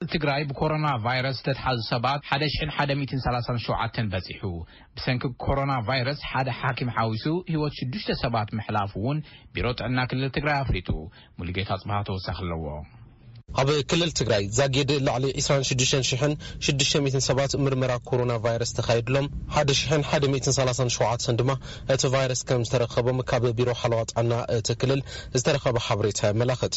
ትግራይ ብኮሮና ቫይረስ ዝተትሓዙ ሰባት ሓደ ሽሕን ሓደ ሚእትን ሰላሳን ሸውዓተን በፂሑ። ብሰንኪ ኮሮና ቫይረስ ሓደ ሓኪም ሓዊሱ ህይወት ሽዱሽተ ሰባት ምሕላፉ እውን ቢሮ ጥዕና ክልል ትግራይ ኣፍሊጡ። ሙሉጌታ ኣፅብሃ ተወሳኺ ኣለዎ። ኣብ ክልል ትግራይ ዛጊድ ልዕሊ ዕስራን ሽዱሽተን ሽሕን ሽዱሽተ ሚእትን ሰባት ምርመራ ኮሮና ቫይረስ ተኻይድሎም ሓደ ሽሕን ሓደ ሚእትን ሰላሳን ሸውዓተን ድማ እቲ ቫይረስ ከምዝተረከቦም ካብ ቢሮ ሓለዋ ጥዕና እቲ ክልል ዝተረኸበ ሓበሬታ የመላኽት።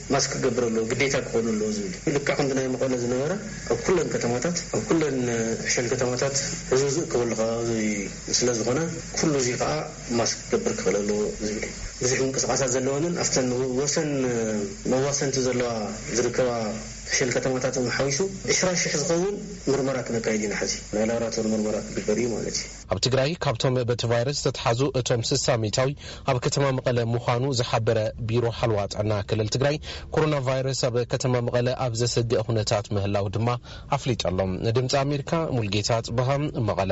ማስክ ክገብር ኣለዎ ግዴታ ክኾን ኣለዎ ዝብል እዩ። ልክዕ ከምቲ ናይ መቐለ ዝነበረ ኣብ ኩለን ከተማታት ኣብ ኩለን ዕሸል ከተማታት ህዝቢ ዝእከበሉ ከባቢ ስለ ዝኾነ ኩሉ እዚ ከኣ ማስክ ክገብር ክኽእል ኣለዎ ዝብል እዩ። ብዙሕ ምንቅስቓሳት ዘለወንን ኣብተን ወሰን መዋሰንቲ ዘለዋ ዝርከባ ዕሸል ከተማታት እውን ሓዊሱ ዕስራ ሽሕ ዝኸውን ምርመራ ክነካይድ ኢና ሕዚ ናይ ላብራቶሪ ምርመራ ክግበር እዩ ማለት እዩ። ኣብ ትግራይ ካብቶም በቲ ቫይረስ ዝተትሓዙ እቶም ስሳ ሚእታዊ ኣብ ከተማ መቐለ ምዃኑ ዝሓበረ ቢሮ ሓለዋ ጥዕና ክልል ትግራይ ኮሮና ቫይረስ ኣብ ከተማ መቐለ ኣብ ዘሰግእ ኹነታት ምህላው ድማ ኣፍሊጠሎም። ድምፂ ኣሜሪካ ሙልጌታ ኣፅብሃ መቐለ።